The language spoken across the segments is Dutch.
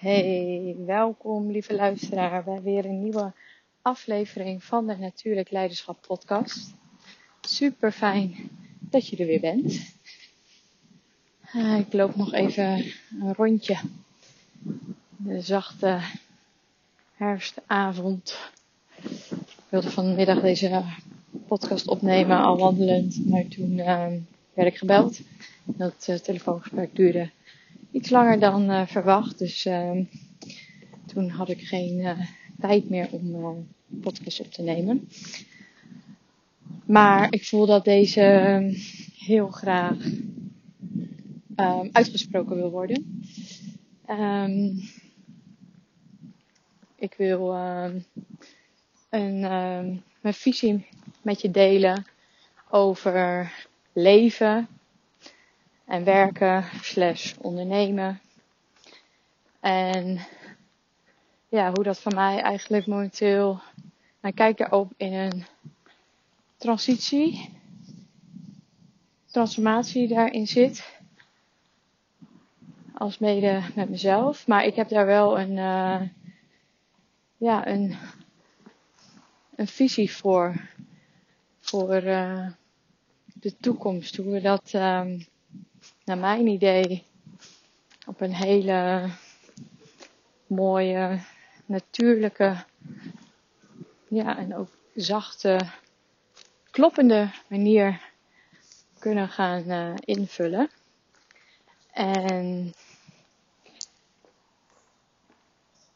Hey, welkom lieve luisteraar bij weer een nieuwe aflevering van de Natuurlijk Leiderschap podcast. Super fijn dat je er weer bent. Uh, ik loop nog even een rondje. De zachte herfstavond. Ik wilde vanmiddag deze podcast opnemen al wandelend, maar toen uh, werd ik gebeld. Dat uh, telefoongesprek duurde iets langer dan uh, verwacht. Dus uh, toen had ik geen uh, tijd meer om uh, podcast op te nemen. Maar ik voel dat deze heel graag um, uitgesproken wil worden. Ik wil een, mijn visie met je delen over leven en werken slash ondernemen. En ja, hoe dat van mij eigenlijk momenteel, mijn kijk erop in een transitie, transformatie daarin zit. Als mede met mezelf. Maar ik heb daar wel een, uh, ja, een, een visie voor. Voor uh, de toekomst. Hoe we dat um, naar mijn idee, op een hele mooie, natuurlijke, ja, en ook zachte, kloppende manier kunnen gaan uh, invullen. En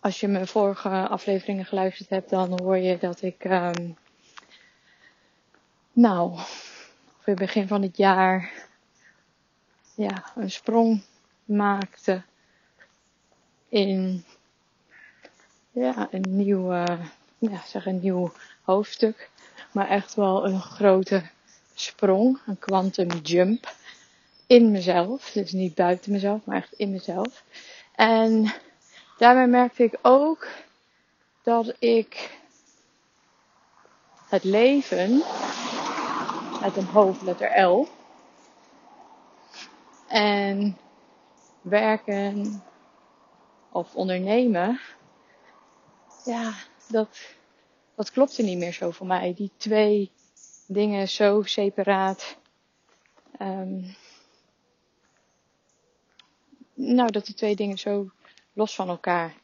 als je mijn vorige afleveringen geluisterd hebt, dan hoor je dat ik, um, nou, het begin van het jaar ja, een sprong maakte in ja, een nieuw, ja, zeg een nieuw hoofdstuk. Maar echt wel een grote sprong, een quantum jump in mezelf. Dus niet buiten mezelf, maar echt in mezelf. En daarbij merkte ik ook dat ik het leven met een hoofdletter L en werken of ondernemen, ja, dat, dat klopte niet meer zo voor mij. Die twee dingen zo separaat. Um, nou, dat die twee dingen zo los van elkaar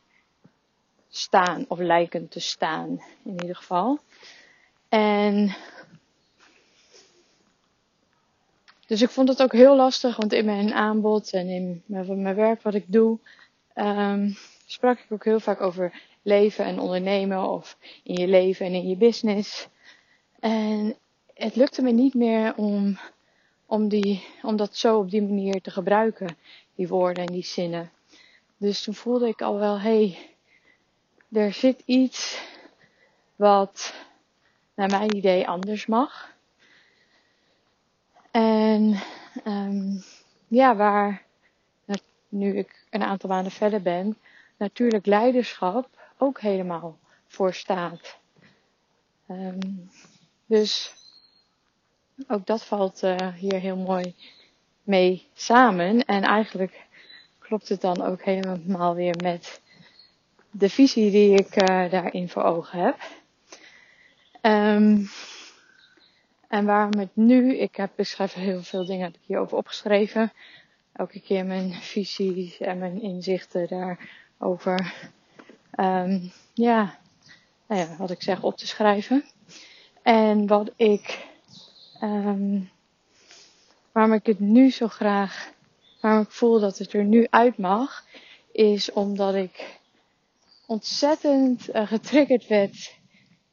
staan, of lijken te staan, in ieder geval. En Dus ik vond het ook heel lastig, want in mijn aanbod en in mijn, werk wat ik doe, um, sprak ik ook heel vaak over leven en ondernemen of in je leven en in je business. En het lukte me niet meer om, om, die, om dat zo op die manier te gebruiken, die woorden en die zinnen. Dus toen voelde ik al wel, hé, hey, er zit iets wat naar mijn idee anders mag. En um, ja, waar nu ik een aantal maanden verder ben, natuurlijk leiderschap ook helemaal voor staat. Um, dus ook dat valt uh, hier heel mooi mee samen. En eigenlijk klopt het dan ook helemaal weer met de visie die ik uh, daarin voor ogen heb. Um, en waarom het nu? Ik heb beschreven heel veel dingen heb ik hierover opgeschreven. Elke keer mijn visies en mijn inzichten daarover. Um, ja, nou ja, wat ik zeg op te schrijven. En wat ik, um, waarom ik het nu zo graag, waarom ik voel dat het er nu uit mag, is omdat ik ontzettend uh, getriggerd werd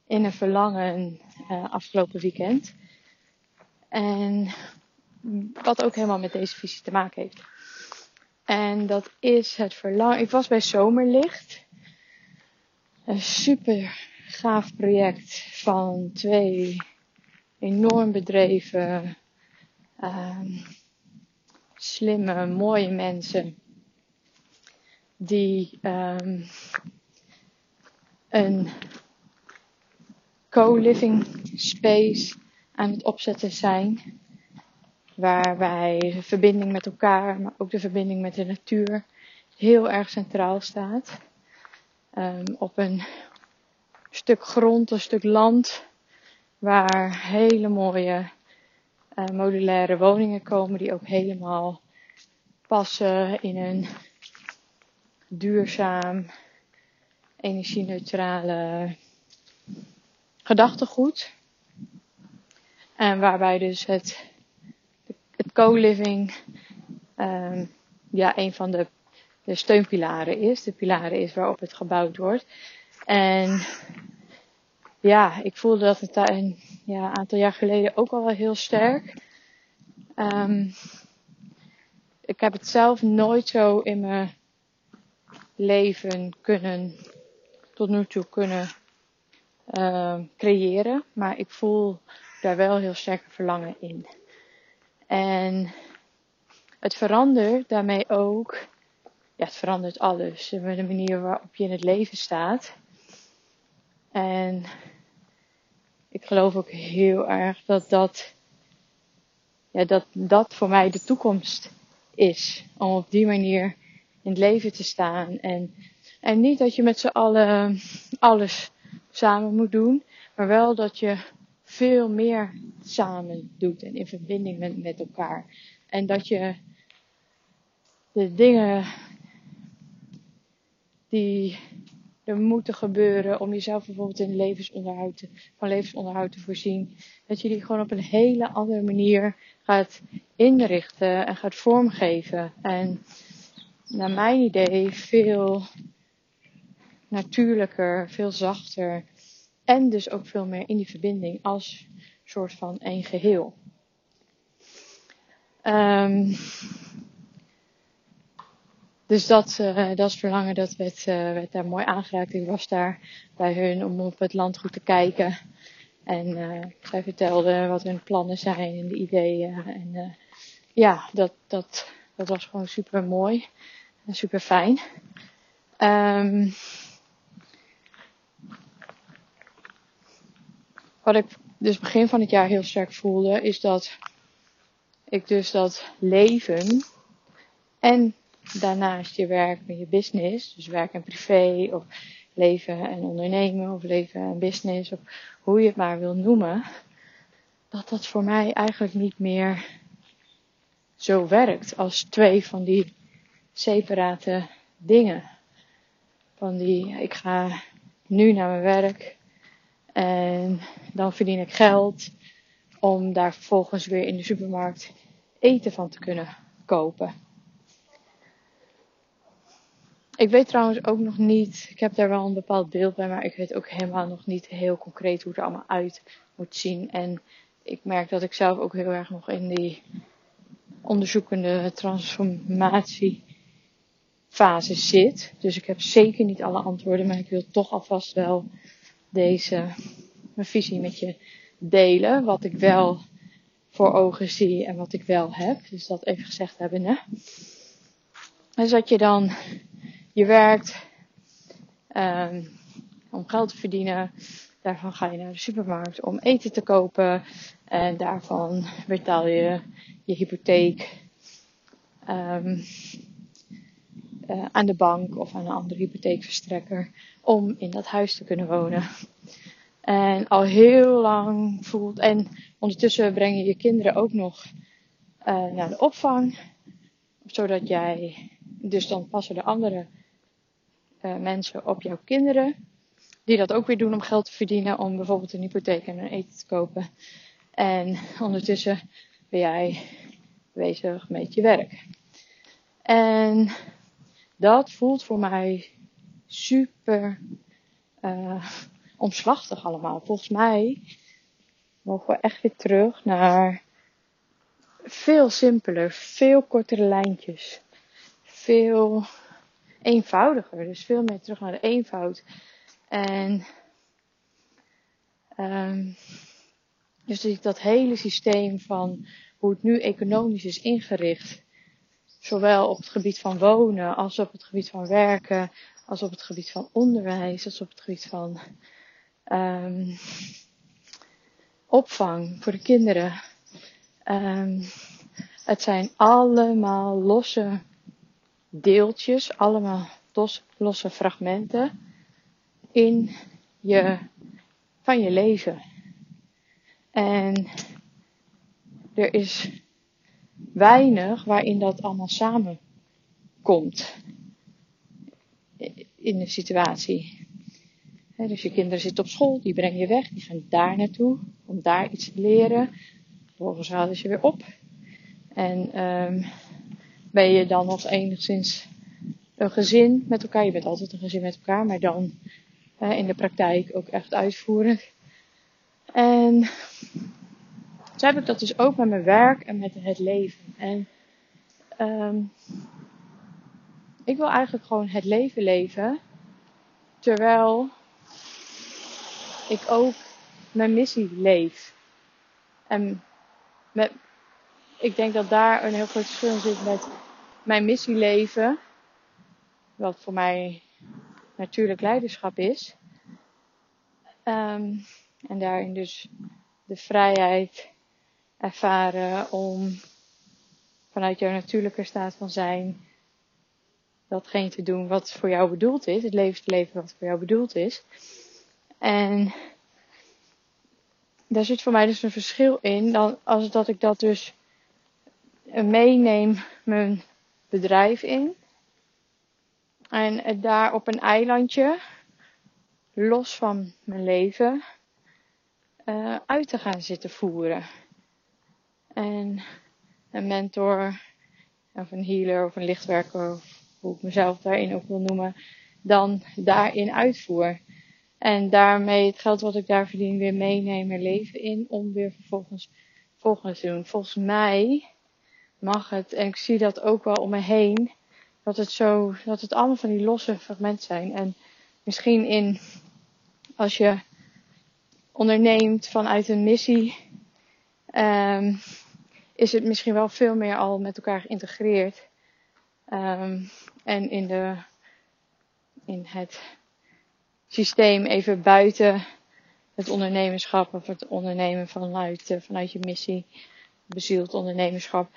in een verlangen uh, afgelopen weekend. En wat ook helemaal met deze visie te maken heeft. En dat is het verlangen. Ik was bij Zomerlicht. Een super gaaf project van twee enorm bedreven, um, slimme, mooie mensen. Die um, een co-living space aan het opzetten zijn. Waar wij de verbinding met elkaar, maar ook de verbinding met de natuur heel erg centraal staat. Ehm, op een stuk grond, een stuk land, waar hele mooie uh, modulaire woningen komen die ook helemaal passen in een duurzaam, energie-neutrale gedachtegoed. En waarbij dus het, het co-living um, ja, een van de, de steunpilaren is. De pilaren is waarop het gebouwd wordt. En ja, ik voelde dat daar een ja, aantal jaar geleden ook al wel heel sterk. Um, ik heb het zelf nooit zo in mijn leven kunnen, tot nu toe kunnen uh, creëren. Maar ik voel daar wel heel sterk verlangen in. En het verandert daarmee ook, ja, het verandert alles. De manier waarop je in het leven staat. En ik geloof ook heel erg dat dat, ja, dat, dat voor mij de toekomst is. Om op die manier in het leven te staan. En, en niet dat je met z'n allen alles samen moet doen, maar wel dat je veel meer samen doet en in verbinding met, met elkaar. En dat je de dingen die er moeten gebeuren om jezelf bijvoorbeeld in levensonderhoud te, van levensonderhoud te voorzien, dat je die gewoon op een hele andere manier gaat inrichten en gaat vormgeven. En naar mijn idee veel natuurlijker, veel zachter en dus ook veel meer in die verbinding als soort van één geheel. Um, dus dat, uh, dat is verlangen, dat werd, uh, werd daar mooi aangeraakt. Ik was daar bij hun om op het landgoed te kijken. En uh, zij vertelde wat hun plannen zijn en de ideeën. En ja, dat, dat, dat was gewoon super mooi en super fijn. Um, wat ik dus begin van het jaar heel sterk voelde, is dat ik dus dat leven en daarnaast je werk met je business, dus werk en privé, of leven en ondernemen, of leven en business, of hoe je het maar wil noemen, dat dat voor mij eigenlijk niet meer zo werkt als twee van die separate dingen. Van die, ik ga nu naar mijn werk en dan verdien ik geld om daar vervolgens weer in de supermarkt eten van te kunnen kopen. Ik weet trouwens ook nog niet, ik heb daar wel een bepaald beeld bij, maar ik weet ook helemaal nog niet heel concreet hoe het er allemaal uit moet zien. En ik merk dat ik zelf ook heel erg nog in die onderzoekende transformatiefase zit. Dus ik heb zeker niet alle antwoorden, maar ik wil toch alvast wel deze mijn visie met je delen. Wat ik wel voor ogen zie en wat ik wel heb. Dus dat even gezegd hebben. Hè? Dus dat je dan je werkt um, om geld te verdienen. Daarvan ga je naar de supermarkt om eten te kopen. En daarvan betaal je je hypotheek um, uh, aan de bank of aan een andere hypotheekverstrekker om in dat huis te kunnen wonen. En al heel lang voelt. En ondertussen breng je je kinderen ook nog uh, naar de opvang. Zodat jij. Dus dan passen de andere uh, mensen op jouw kinderen. Die dat ook weer doen om geld te verdienen. Om bijvoorbeeld een hypotheek en een eten te kopen. En ondertussen ben jij bezig met je werk. En dat voelt voor mij super uh, omslachtig allemaal. Volgens mij mogen we echt weer terug naar veel simpeler, veel kortere lijntjes. Veel eenvoudiger. Dus veel meer terug naar de eenvoud. En um, dus dat hele systeem van hoe het nu economisch is ingericht. Zowel op het gebied van wonen, als op het gebied van werken, als op het gebied van onderwijs, als op het gebied van um, opvang voor de kinderen. Um, het zijn allemaal losse deeltjes, allemaal losse fragmenten in je, van je leven. En er is weinig waarin dat allemaal samenkomt in de situatie. dus je kinderen zitten op school, die breng je weg, die gaan daar naartoe om daar iets te leren. Vervolgens halen ze weer op. En um, ben je dan nog enigszins een gezin met elkaar. Je bent altijd een gezin met elkaar, maar dan in de praktijk ook echt uitvoerig. En zo heb ik dat dus ook met mijn werk en met het leven. En um, ik wil eigenlijk gewoon het leven leven. Terwijl ik ook mijn missie leef. En met, ik denk dat daar een heel groot verschil in zit met mijn missie leven. Wat voor mij natuurlijk leiderschap is. Um, en daarin dus de vrijheid ervaren om vanuit jouw natuurlijke staat van zijn datgene te doen wat voor jou bedoeld is. Het leven te leven wat voor jou bedoeld is. En daar zit voor mij dus een verschil in dan als dat ik dat dus meeneem mijn bedrijf in. En daar op een eilandje, los van mijn leven, uh, uit te gaan zitten voeren. En een mentor, of een healer, of een lichtwerker, of hoe ik mezelf daarin ook wil noemen, dan daarin uitvoer. En daarmee het geld wat ik daar verdien weer meenemen mijn leven in om weer vervolgens volgende te doen. Volgens mij mag het, en ik zie dat ook wel om me heen, dat het zo, dat het allemaal van die losse fragmenten zijn. En misschien in, als je onderneemt vanuit een missie, um, is het misschien wel veel meer al met elkaar geïntegreerd. Um, en in, de, in het systeem even buiten het ondernemerschap of het ondernemen vanuit, uh, vanuit je missie, bezield ondernemerschap,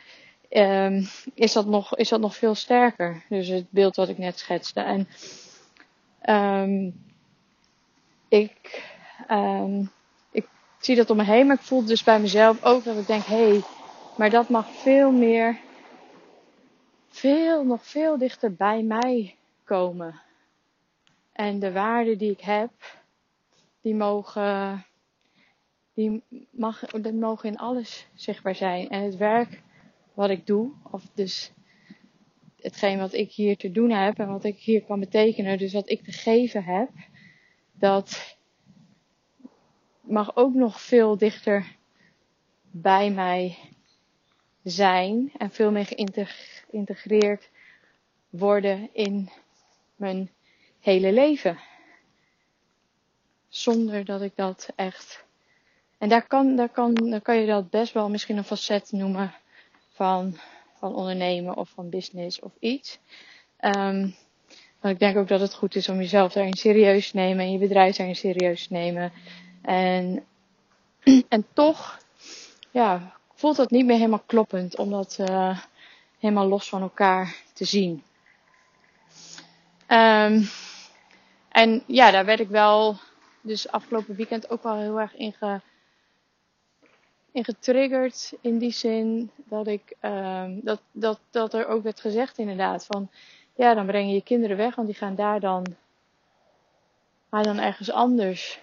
um, is, dat nog, is dat nog veel sterker. Dus het beeld wat ik net schetste. En um, ik, ik zie dat om me heen, maar ik voel dus bij mezelf ook dat ik denk, hé, hey, maar dat mag veel meer veel, nog veel dichter bij mij komen. En de waarden die ik heb, die mogen, die mag, dat mogen in alles zichtbaar zijn. En het werk wat ik doe, of dus hetgeen wat ik hier te doen heb en wat ik hier kan betekenen, dus wat ik te geven heb, dat mag ook nog veel dichter bij mij zijn en veel meer geïntegreerd worden in mijn hele leven. Zonder dat ik dat echt. En daar kan, daar kan, dan kan je dat best wel misschien een facet noemen van, van ondernemen of van business of iets. Um, maar ik denk ook dat het goed is om jezelf daarin serieus te nemen en je bedrijf daarin serieus te nemen. En, en toch, ja, voelt dat niet meer helemaal kloppend om dat uh, helemaal los van elkaar te zien. Um, en ja, daar werd ik wel, dus afgelopen weekend ook wel heel erg in, in getriggerd. In die zin dat ik, um, dat, dat, dat er ook werd gezegd inderdaad van, ja, dan breng je je kinderen weg, want die gaan daar dan, maar dan ergens anders,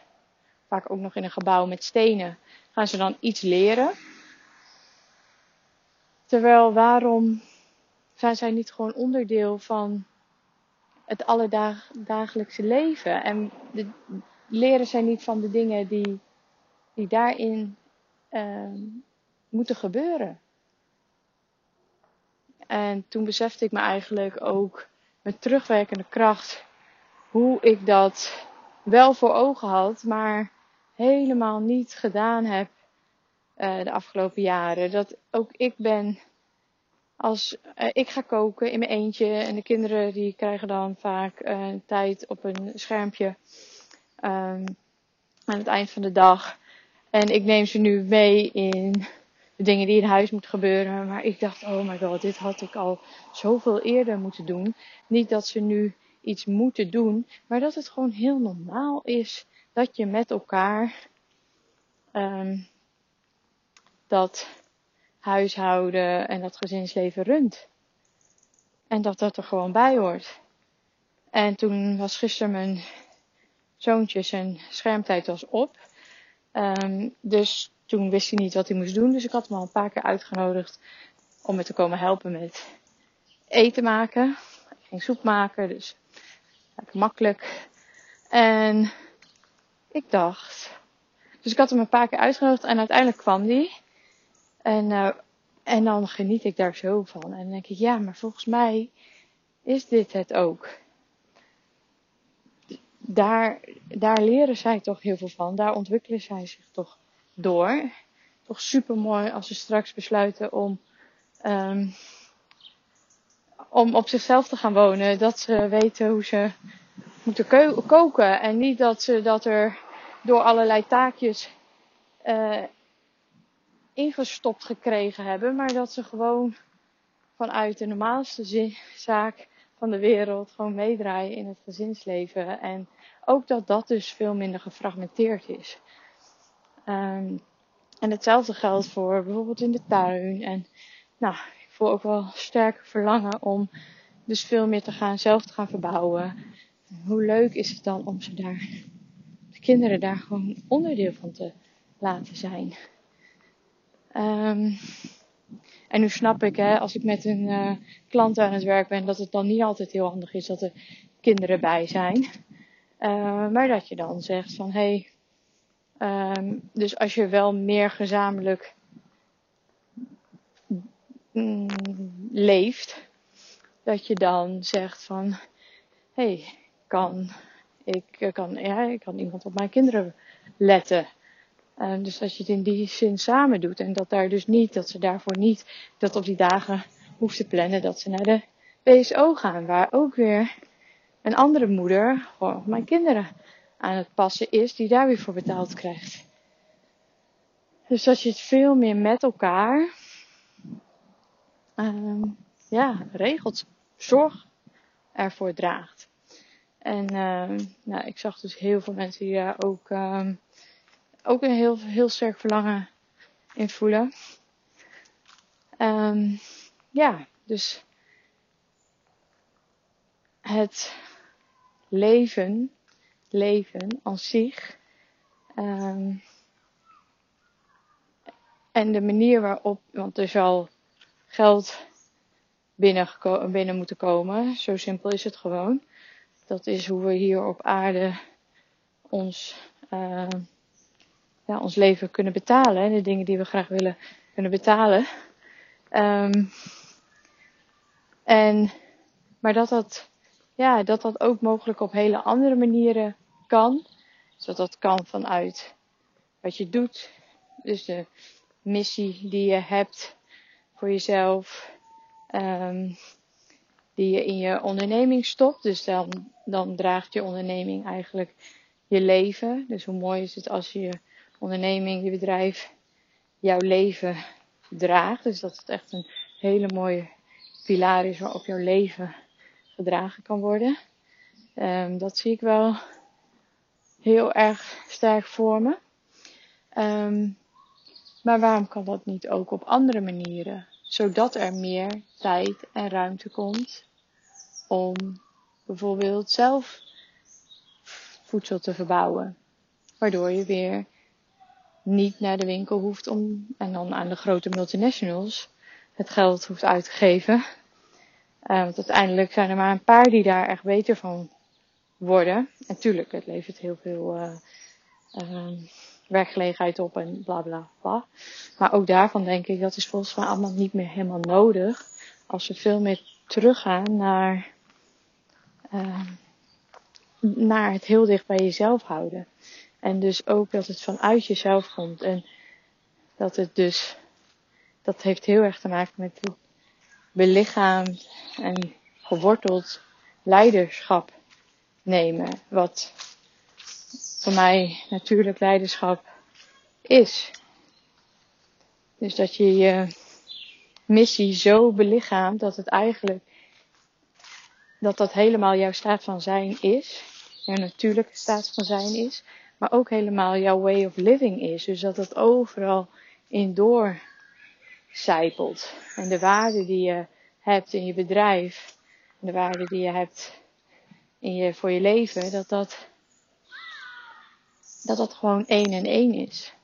vaak ook nog in een gebouw met stenen, gaan ze dan iets leren. Terwijl waarom zijn zij niet gewoon onderdeel van het alledagelijkse leven? En de, leren zij niet van de dingen die, die daarin uh, moeten gebeuren? En toen besefte ik me eigenlijk ook met terugwerkende kracht hoe ik dat wel voor ogen had, maar helemaal niet gedaan heb uh, de afgelopen jaren. Dat ook ik ben als uh, ik ga koken in mijn eentje en de kinderen die krijgen dan vaak uh, tijd op een schermpje um, aan het eind van de dag. En ik neem ze nu mee in de dingen die in huis moeten gebeuren. Maar ik dacht, oh my god, dit had ik al zoveel eerder moeten doen. Niet dat ze nu iets moeten doen, maar dat het gewoon heel normaal is dat je met elkaar um, dat huishouden en dat gezinsleven runt. En dat dat er gewoon bij hoort. En toen was gisteren mijn zoontje zijn schermtijd was op. Um, dus toen wist hij niet wat hij moest doen. Dus ik had hem al een paar keer uitgenodigd om me te komen helpen met eten maken. Ik ging soep maken, dus makkelijk. En ik dacht. Dus ik had hem een paar keer uitgenodigd en uiteindelijk kwam hij. En, uh, en dan geniet ik daar zo van. En dan denk ik, ja, maar volgens mij is dit het ook. Daar, daar leren zij toch heel veel van. Daar ontwikkelen zij zich toch door. Toch super mooi als ze straks besluiten om, um, om op zichzelf te gaan wonen. Dat ze weten hoe ze moeten koken. En niet dat ze dat er door allerlei taakjes uh, ingestopt gekregen hebben. Maar dat ze gewoon vanuit de normaalste zaak van de wereld gewoon meedraaien in het gezinsleven. En ook dat dat dus veel minder gefragmenteerd is. Um, en hetzelfde geldt voor bijvoorbeeld in de tuin. En nou, ik voel ook wel sterk verlangen om dus veel meer te gaan, zelf te gaan verbouwen. Hoe leuk is het dan om ze daar, de kinderen daar gewoon onderdeel van te laten zijn. Um, en nu snap ik, hè, als ik met een uh, klant aan het werk ben, dat het dan niet altijd heel handig is dat er kinderen bij zijn. Uh, maar dat je dan zegt van, hé, hey, um, dus als je wel meer gezamenlijk mm, leeft, dat je dan zegt van, hé, hey, kan ik, kan, ja, ik kan iemand op mijn kinderen letten. Uh, dus dat je het in die zin samen doet. En dat daar dus niet, dat ze daarvoor niet dat op die dagen hoeft te plannen dat ze naar de BSO gaan. Waar ook weer een andere moeder gewoon mijn kinderen aan het passen is, die daar weer voor betaald krijgt. Dus dat je het veel meer met elkaar uh, ja, regelt, zorg ervoor draagt. En uh, nou, ik zag dus heel veel mensen die daar ook um, ook een heel, heel sterk verlangen in voelen. Um, ja, dus het leven, leven als zich. Um, en de manier waarop, want er zal geld binnen, binnen moeten komen. Zo simpel is het gewoon. Dat is hoe we hier op aarde ons uh, ja, ons leven kunnen betalen. En de dingen die we graag willen kunnen betalen. Um, en, maar dat dat, ja, dat dat ook mogelijk op hele andere manieren kan. Zodat dat kan vanuit wat je doet. Dus de missie die je hebt voor jezelf. Um, die je in je onderneming stopt. Dus dan, dan draagt je onderneming eigenlijk je leven. Dus hoe mooi is het als je onderneming, je bedrijf jouw leven draagt. Dus dat het echt een hele mooie pilaar is waarop jouw leven gedragen kan worden. Um, dat zie ik wel heel erg sterk voor me. Um, maar waarom kan dat niet ook op andere manieren? Zodat er meer tijd en ruimte komt om bijvoorbeeld zelf voedsel te verbouwen. Waardoor je weer niet naar de winkel hoeft om, en dan aan de grote multinationals het geld hoeft uit te geven. Uh, want uiteindelijk zijn er maar een paar die daar echt beter van worden. En tuurlijk, het levert heel veel uh, werkgelegenheid op en bla bla bla. Maar ook daarvan denk ik, dat is volgens mij allemaal niet meer helemaal nodig. Als we veel meer teruggaan naar, naar het heel dicht bij jezelf houden. En dus ook dat het vanuit jezelf komt. En dat het dus, dat heeft heel erg te maken met belichaamd en geworteld leiderschap nemen. Wat voor mij natuurlijk leiderschap is. Dus dat je je missie zo belichaamt dat het eigenlijk, dat dat helemaal jouw staat van zijn is. Jouw natuurlijke staat van zijn is. Maar ook helemaal jouw way of living is. Dus dat het overal in doorcijpelt. En de waarde die je hebt in je bedrijf. De waarde die je hebt in je, voor je leven. Dat dat, dat dat gewoon één en één is.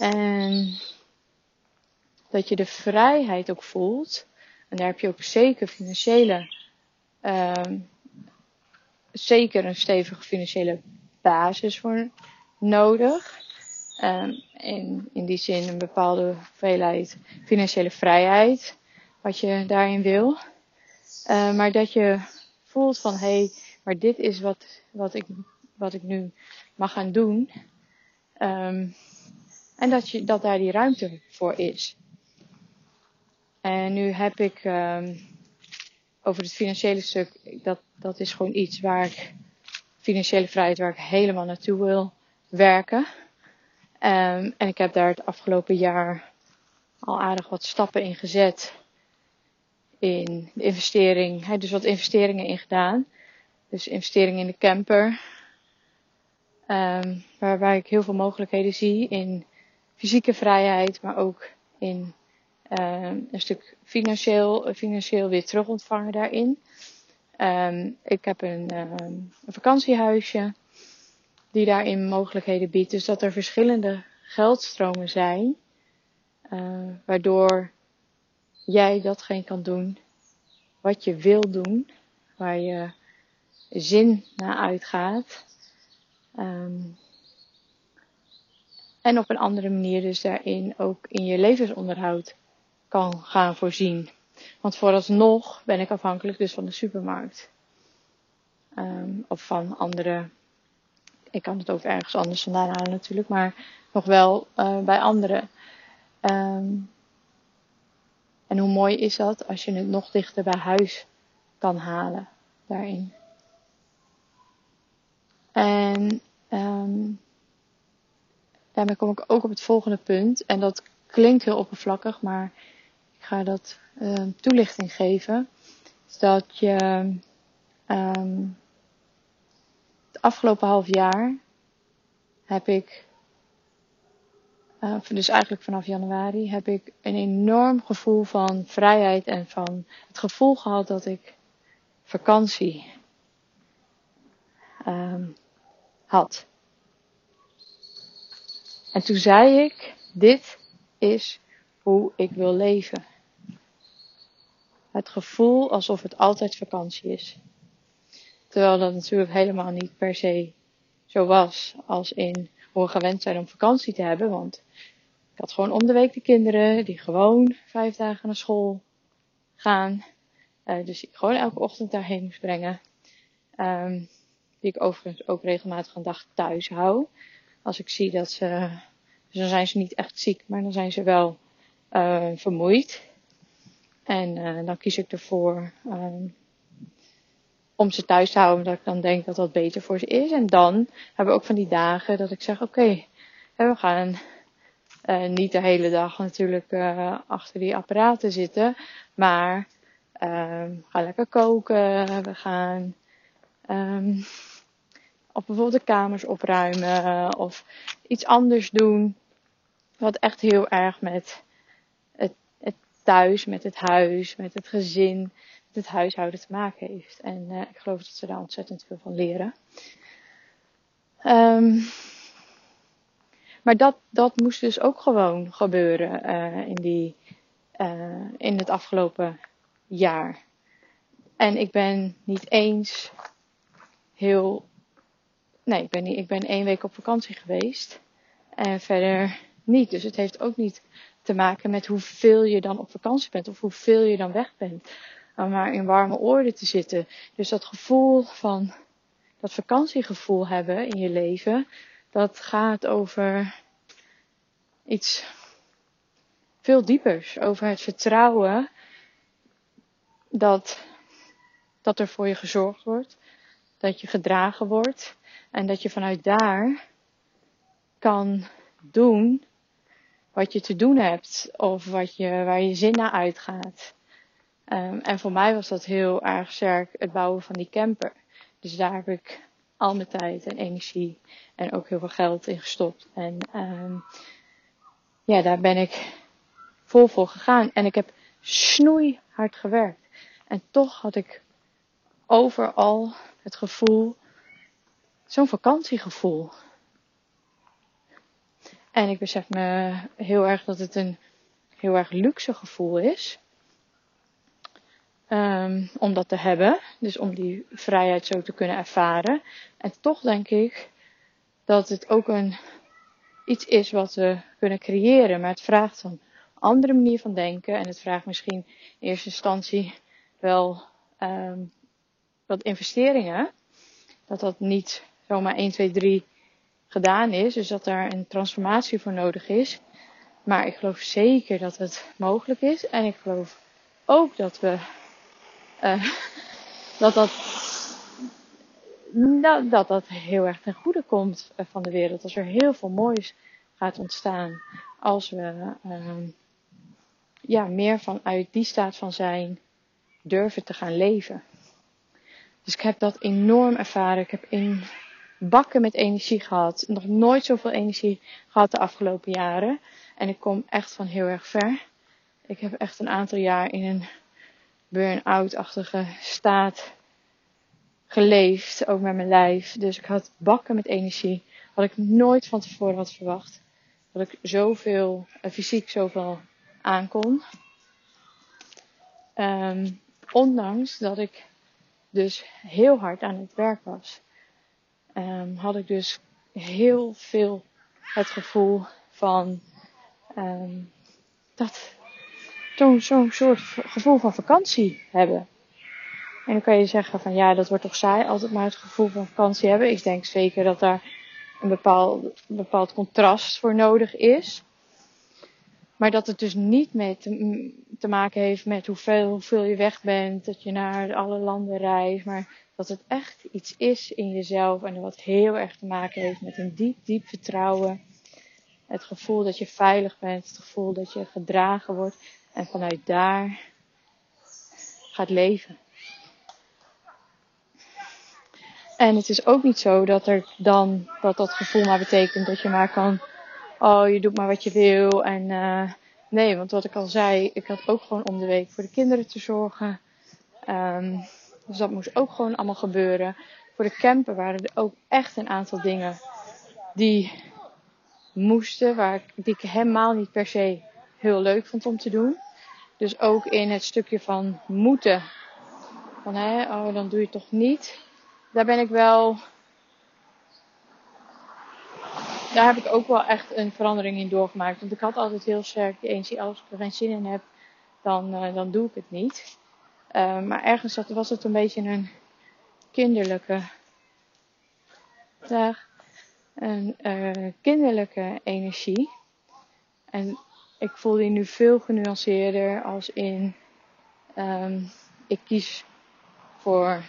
En dat je de vrijheid ook voelt. En daar heb je ook zeker financiële, uh, zeker een stevige financiële basis voor nodig. Um, in, in die zin een bepaalde hoeveelheid financiële vrijheid, wat je daarin wil. Uh, maar dat je voelt van hé, hey, maar dit is wat, wat, ik, wat ik nu mag gaan doen. En dat, je, dat daar die ruimte voor is. En nu heb ik um, over het financiële stuk, dat, dat is gewoon iets waar ik, financiële vrijheid, waar ik helemaal naartoe wil werken. Um, en ik heb daar het afgelopen jaar al aardig wat stappen in gezet. In de investering, dus wat investeringen in gedaan. Dus investeringen in de camper. Um, waarbij ik heel veel mogelijkheden zie in fysieke vrijheid, maar ook in een stuk financieel, financieel weer terug ontvangen daarin. Um, ik heb een, uh, een, vakantiehuisje die daarin mogelijkheden biedt. Dus dat er verschillende geldstromen zijn, uh, waardoor jij datgene kan doen wat je wil doen, waar je zin naar uitgaat. Um, en op een andere manier dus daarin ook in je levensonderhoud kan gaan voorzien. Want vooralsnog ben ik afhankelijk dus van de supermarkt. Um, of van andere. Ik kan het ook ergens anders vandaan halen natuurlijk, maar nog wel uh, bij anderen. Um, en hoe mooi is dat als je het nog dichter bij huis kan halen daarin. En um, daarmee kom ik ook op het volgende punt. En dat klinkt heel oppervlakkig, maar ik ga dat uh, toelichting geven. Dat je um, het afgelopen half jaar heb ik, uh, dus eigenlijk vanaf januari, heb ik een enorm gevoel van vrijheid en van het gevoel gehad dat ik vakantie um, had. En toen zei ik, dit is hoe ik wil leven. Het gevoel alsof het altijd vakantie is. Terwijl dat natuurlijk helemaal niet per se zo was als in hoe we gewend zijn om vakantie te hebben. Want ik had gewoon om de week de kinderen die gewoon vijf dagen naar school gaan. Uh, dus ik gewoon elke ochtend daarheen moest brengen. Um, die ik overigens ook regelmatig een dag thuis hou. Als ik zie dat ze, dus dan zijn ze niet echt ziek, maar dan zijn ze wel uh, vermoeid. En uh, dan kies ik ervoor um, om ze thuis te houden, omdat ik dan denk dat dat beter voor ze is. En dan hebben we ook van die dagen dat ik zeg, oké, we gaan uh, niet de hele dag natuurlijk achter die apparaten zitten, maar uh, we gaan lekker koken, we gaan um, of bijvoorbeeld de kamers opruimen of iets anders doen. Wat echt heel erg met thuis, met het huis, met het gezin, met het huishouden te maken heeft. En uh, ik geloof dat ze daar ontzettend veel van leren. Um, maar dat, dat moest dus ook gewoon gebeuren uh, in, die, uh, in het afgelopen jaar. En ik ben niet eens heel Nee, ik ben, niet, ik ben één week op vakantie geweest. En verder niet. Dus het heeft ook niet te maken met hoeveel je dan op vakantie bent of hoeveel je dan weg bent. Maar in warme oorden te zitten. Dus dat gevoel van, dat vakantiegevoel hebben in je leven, dat gaat over iets veel diepers. Over het vertrouwen dat, dat er voor je gezorgd wordt. Dat je gedragen wordt En dat je vanuit daar kan doen wat je te doen hebt of wat je, waar je zin naar uitgaat. Um, en voor mij was dat heel erg sterk het bouwen van die camper. Dus daar heb ik al mijn tijd en energie en ook heel veel geld in gestopt. En um, ja, daar ben ik vol voor gegaan. En ik heb snoeihard gewerkt. En toch had ik overal het gevoel, zo'n vakantiegevoel. En ik besef me heel erg dat het een heel erg luxe gevoel is. Um, om dat te hebben. Dus om die vrijheid zo te kunnen ervaren. En toch denk ik dat het ook een, iets is wat we kunnen creëren. Maar het vraagt een andere manier van denken. En het vraagt misschien in eerste instantie wel um, wat investeringen. Dat dat niet zomaar 1, 2, 3 gedaan is. Dus dat daar een transformatie voor nodig is. Maar ik geloof zeker dat het mogelijk is. En ik geloof ook dat we. Uh, dat dat. Dat, dat dat heel erg ten goede komt eh, van de wereld. Als er heel veel moois gaat ontstaan. Als we uh, ja, meer vanuit die staat van zijn durven te gaan leven. Dus ik heb dat enorm ervaren. Ik heb in bakken met energie gehad. Nog nooit zoveel energie gehad de afgelopen jaren. En ik kom echt van heel erg ver. Ik heb echt een aantal jaar in een burn-out-achtige staat geleefd, ook met mijn lijf. Dus ik had bakken met energie, wat ik nooit van tevoren had verwacht. Dat ik zoveel, uh, fysiek zoveel aankon. Um, ondanks dat ik dus heel hard aan het werk was um, had ik dus heel veel het gevoel van um, dat zo'n zo'n soort gevoel van vakantie hebben. En dan kan je zeggen van ja, dat wordt toch saai, altijd maar het gevoel van vakantie hebben. Ik denk zeker dat daar een bepaald, bepaald contrast voor nodig is. Maar dat het dus niet met te, te maken heeft met hoeveel, hoeveel je weg bent, dat je naar alle landen reist, maar dat het echt iets is in jezelf en wat heel erg te maken heeft met een diep, diep vertrouwen. Het gevoel dat je veilig bent, het gevoel dat je gedragen wordt en vanuit daar gaat leven. En het is ook niet zo dat er dan, dat dat gevoel maar betekent dat je maar kan, oh je doet maar wat je wil en uh, nee, want wat ik al zei, ik had ook gewoon om de week voor de kinderen te zorgen. Um, dus dat moest ook gewoon allemaal gebeuren. Voor de camper waren er ook echt een aantal dingen die moesten, waar ik, die ik helemaal niet per se heel leuk vond om te doen. Dus ook in het stukje van moeten. Van hé, oh, dan doe je het toch niet. Daar ben ik wel. Daar heb ik ook wel echt een verandering in doorgemaakt. Want ik had altijd heel sterk energie, als ik er geen zin in heb, dan, uh, dan doe ik het niet. Uh, maar ergens was het een beetje een kinderlijke dag. Een uh, kinderlijke energie. En ik voel die nu veel genuanceerder als in um, ik kies voor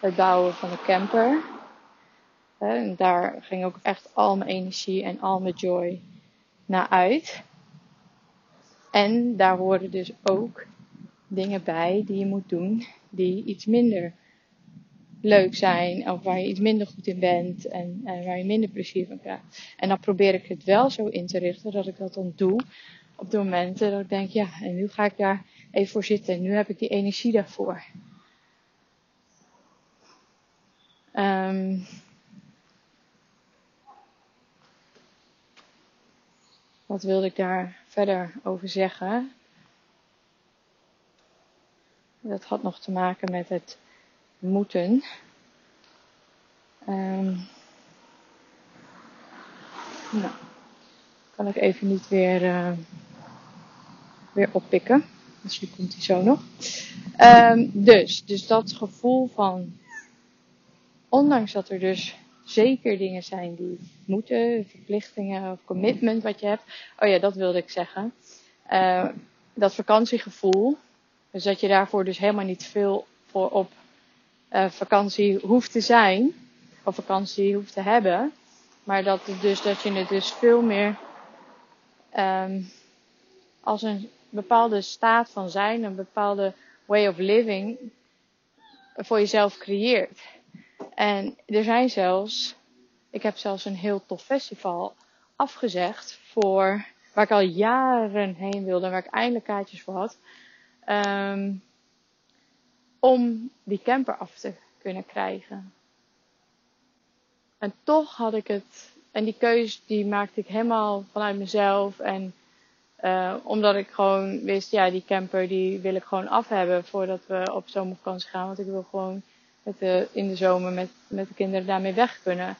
het bouwen van een camper. En daar ging ook echt al mijn energie en al mijn joy naar uit. En daar hoorde dus ook dingen bij die je moet doen die iets minder leuk zijn of waar je iets minder goed in bent en, en waar je minder plezier van krijgt. En dan probeer ik het wel zo in te richten dat ik dat dan doe op de momenten dat ik denk, ja, en nu ga ik daar even voor zitten. Nu heb ik die energie daarvoor. Um, wat wilde ik daar verder over zeggen? Dat had nog te maken met het moeten. Um, nou, kan ik even niet weer, uh, weer oppikken. Misschien komt hij zo nog. Um, dus, dus dat gevoel van, ondanks dat er dus zeker dingen zijn die moeten, verplichtingen of commitment wat je hebt. Oh ja, dat wilde ik zeggen. Uh, dat vakantiegevoel, dus dat je daarvoor dus helemaal niet veel voor op uh, vakantie hoeft te zijn. op vakantie hoeft te hebben. Maar dat, het dus, dat je het dus veel meer um, als een bepaalde staat van zijn, een bepaalde way of living voor jezelf creëert. En er zijn zelfs, ik heb zelfs een heel tof festival afgezegd voor waar ik al jaren heen wilde en waar ik eindelijk kaartjes voor had. Um, om die camper af te kunnen krijgen. En toch had ik het, en die keus die maakte ik helemaal vanuit mezelf. En uh, omdat ik gewoon wist, ja, die camper die wil ik gewoon af hebben voordat we op zomervakantie gaan. Want ik wil gewoon in de zomer met, met de kinderen daarmee weg kunnen.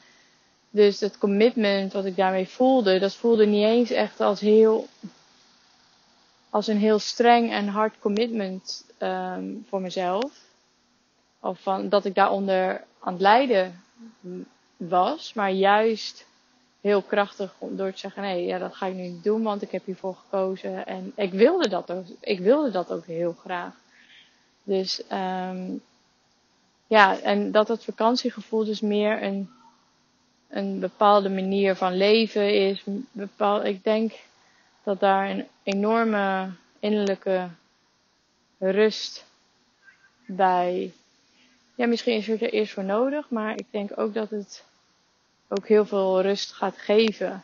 Dus het commitment wat ik daarmee voelde, dat voelde niet eens echt als heel, als een heel streng en hard commitment um, voor mezelf. Of van, dat ik daaronder aan het lijden was, maar juist heel krachtig door te zeggen, nee, ja, dat ga ik nu niet doen, want ik heb hiervoor gekozen. En ik wilde dat ook, ik wilde dat ook heel graag. Dus, um, ja, en dat het vakantiegevoel dus meer een, een bepaalde manier van leven is. Bepaald, ik denk dat daar een enorme innerlijke rust bij. Ja, misschien is het er eerst voor nodig, maar ik denk ook dat het ook heel veel rust gaat geven.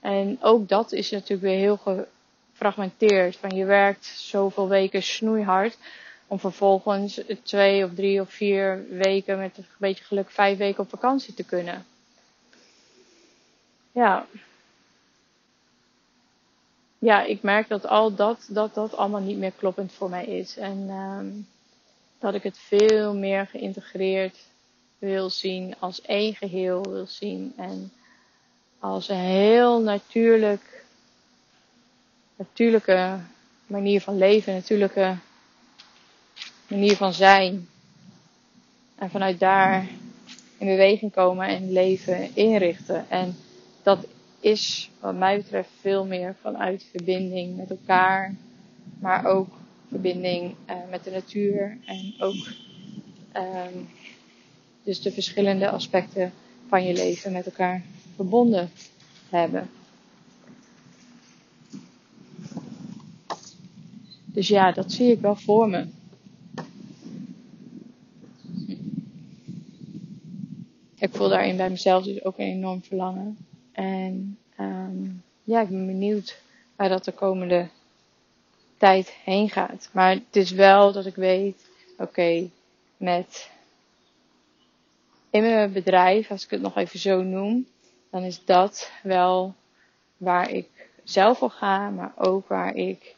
En ook dat is natuurlijk weer heel gefragmenteerd. Van je werkt zoveel weken snoeihard. Om vervolgens twee of drie of vier weken met een beetje geluk vijf weken op vakantie te kunnen. Ja. Ja, ik merk dat al dat, dat, dat allemaal niet meer kloppend voor mij is. En um, dat ik het veel meer geïntegreerd wil zien, als één geheel wil zien en als een heel natuurlijk, natuurlijke manier van leven, natuurlijke manier van zijn. En vanuit daar in beweging komen en leven inrichten. En dat is wat mij betreft veel meer vanuit verbinding met elkaar, maar ook verbinding uh, met de natuur en ook um, dus de verschillende aspecten van je leven met elkaar verbonden hebben. Dus ja, dat zie ik wel voor me. Ik voel daarin bij mezelf dus ook een enorm verlangen. En um, ja, ik ben benieuwd waar dat de komende tijd heen gaat. Maar het is wel dat ik weet, oké, met in mijn bedrijf, als ik het nog even zo noem, dan is dat wel waar ik zelf wil gaan, maar ook waar ik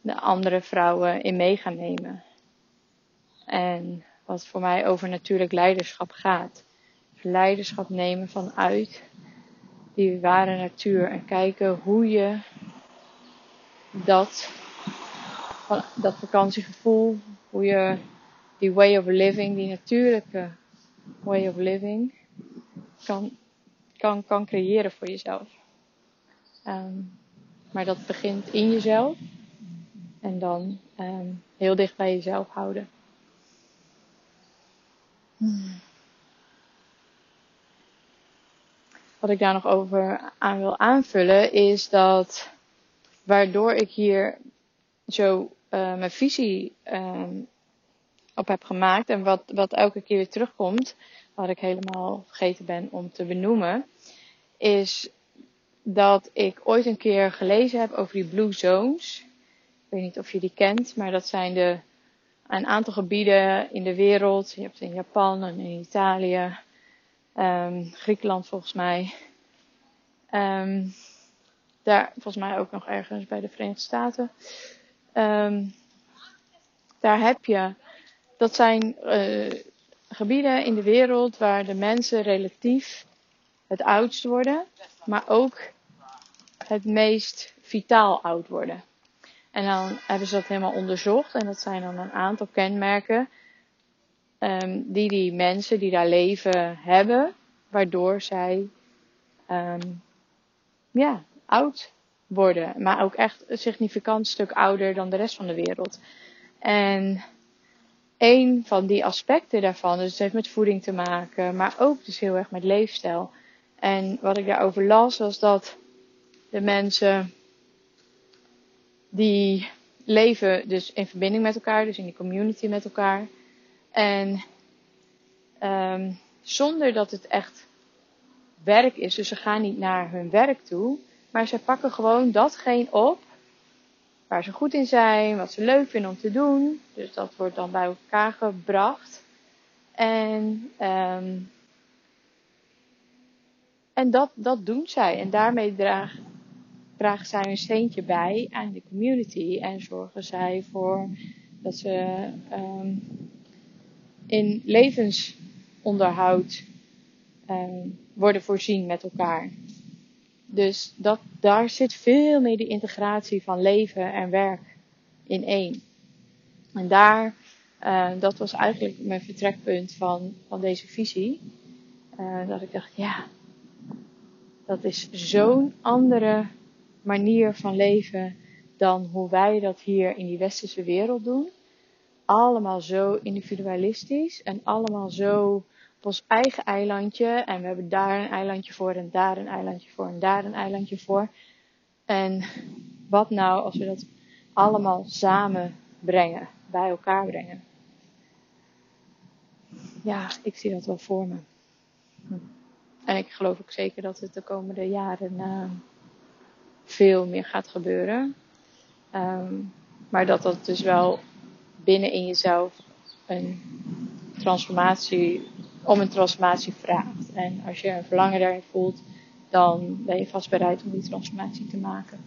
de andere vrouwen in mee ga nemen. En wat voor mij over natuurlijk leiderschap gaat. Leiderschap nemen vanuit die ware natuur en kijken hoe je dat, dat vakantiegevoel, hoe je die way of living, die natuurlijke way of living kan, kan, kan creëren voor jezelf. Um, maar dat begint in jezelf en dan um, heel dicht bij jezelf houden. Hmm. Wat ik daar nog over aan wil aanvullen is dat waardoor ik hier zo uh, mijn visie um, op heb gemaakt en wat, wat elke keer weer terugkomt, wat ik helemaal vergeten ben om te benoemen, is dat ik ooit een keer gelezen heb over die Blue Zones. Ik weet niet of je die kent, maar dat zijn de, een aantal gebieden in de wereld. Je hebt in Japan en in Italië, um, Griekenland volgens mij. Um, daar volgens mij ook nog ergens bij de Verenigde Staten. Um, daar heb je dat zijn uh, gebieden in de wereld waar de mensen relatief het oudst worden, maar ook het meest vitaal oud worden. En dan hebben ze dat helemaal onderzocht en dat zijn dan een aantal kenmerken um, die die mensen die daar leven hebben, waardoor zij um, ja, oud worden, maar ook echt een significant stuk ouder dan de rest van de wereld. En een van die aspecten daarvan, dus het heeft met voeding te maken, maar ook dus heel erg met leefstijl. En wat ik daarover las, was dat de mensen die leven dus in verbinding met elkaar, dus in die community met elkaar. En um, zonder dat het echt werk is, dus ze gaan niet naar hun werk toe, maar ze pakken gewoon datgene op waar ze goed in zijn, wat ze leuk vinden om te doen. Dus dat wordt dan bij elkaar gebracht. En, um, en dat, dat doen zij. En daarmee draag, dragen zij een steentje bij aan de community. En zorgen zij voor dat ze um, in levensonderhoud um, worden voorzien met elkaar. Dus dat, daar zit veel meer de integratie van leven en werk in één. En daar, uh, dat was eigenlijk mijn vertrekpunt van, van deze visie. Uh, dat ik dacht, ja, dat is zo'n andere manier van leven dan hoe wij dat hier in die westerse wereld doen. Allemaal zo individualistisch en allemaal zo ons eigen eilandje. En we hebben daar een eilandje voor en daar een eilandje voor en daar een eilandje voor. En wat nou als we dat allemaal samen brengen, bij elkaar brengen? Ja, ik zie dat wel voor me. En ik geloof ook zeker dat het de komende jaren uh, veel meer gaat gebeuren. Um, maar dat dat dus wel binnen in jezelf een transformatie om een transformatie vraagt. En als je een verlangen daarin voelt, dan ben je vast bereid om die transformatie te maken.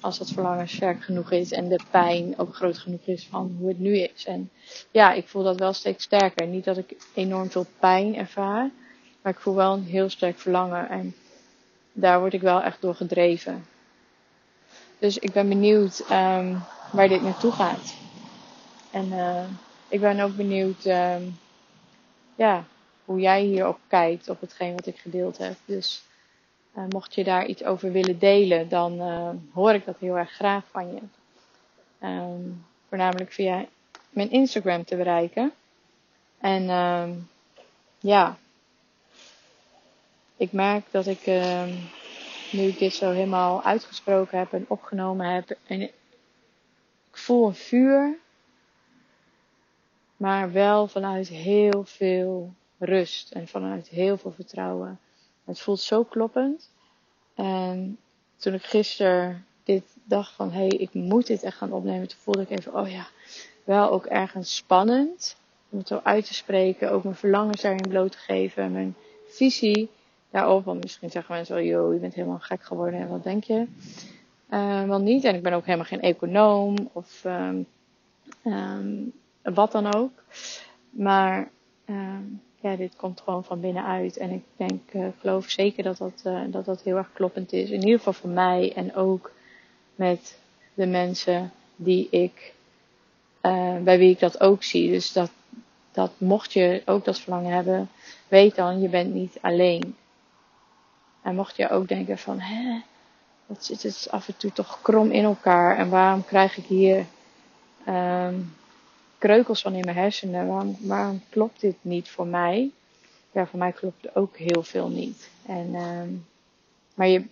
Als dat verlangen sterk genoeg is en de pijn ook groot genoeg is van hoe het nu is. En ja, ik voel dat wel steeds sterker. Niet dat ik enorm veel pijn ervaar, maar ik voel wel een heel sterk verlangen. En daar word ik wel echt door gedreven. Dus ik ben benieuwd um, waar dit naartoe gaat. En uh, ik ben ook benieuwd, um, ja, hoe jij hierop kijkt, op hetgeen wat ik gedeeld heb. Dus uh, mocht je daar iets over willen delen, dan uh, hoor ik dat heel erg graag van je. Um, voornamelijk via mijn Instagram te bereiken. En um, ja, ik merk dat ik, nu ik dit zo helemaal uitgesproken heb en opgenomen heb, en ik voel een vuur, maar wel vanuit heel veel rust en vanuit heel veel vertrouwen. Het voelt zo kloppend. En toen ik gisteren dit dacht van, hé, hey, ik moet dit echt gaan opnemen, toen voelde ik even, oh ja, wel ook ergens spannend om het zo uit te spreken, ook mijn verlangens daarin bloot te geven, mijn visie daarop. Want misschien zeggen mensen wel, joh, je bent helemaal gek geworden en wat denk je? Uh, wel niet. En ik ben ook helemaal geen econoom of um, um, wat dan ook. Maar um, ja, dit komt gewoon van binnenuit. En ik denk, uh, geloof zeker dat dat, uh, dat dat heel erg kloppend is. In ieder geval voor mij en ook met de mensen die ik, uh, bij wie ik dat ook zie. Dus dat, dat mocht je ook dat verlangen hebben, weet dan, je bent niet alleen. En mocht je ook denken van, hè, wat zit het af en toe toch krom in elkaar en waarom krijg ik hier um, kreukels van in mijn hersenen. Waarom, waarom klopt dit niet voor mij? Ja, voor mij klopt ook heel veel niet. En, um, maar je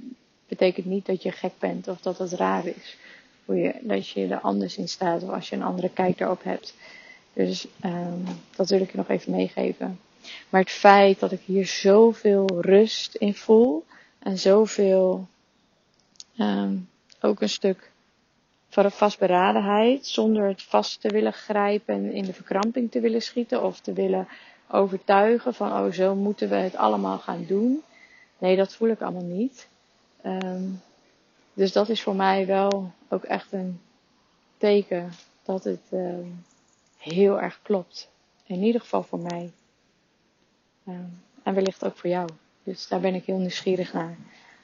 betekent niet dat je gek bent of dat het raar is. Hoe je, dat je er anders in staat of als je een andere kijk daarop hebt. Dus um, dat wil ik je nog even meegeven. Maar het feit dat ik hier zoveel rust in voel en zoveel um, ook een stuk van vastberadenheid, zonder het vast te willen grijpen en in de verkramping te willen schieten of te willen overtuigen van, oh zo moeten we het allemaal gaan doen. Nee, dat voel ik allemaal niet. Um, dus dat is voor mij wel ook echt een teken dat het um, heel erg klopt. In ieder geval voor mij. Um, en wellicht ook voor jou. Dus daar ben ik heel nieuwsgierig naar.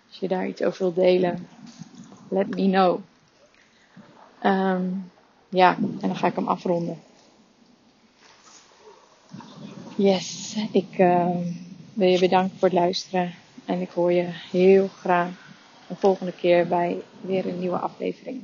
Als je daar iets over wilt delen, let me know. Um, ja, en dan ga ik hem afronden. Yes, ik uh, wil je bedanken voor het luisteren. En ik hoor je heel graag de volgende keer bij weer een nieuwe aflevering.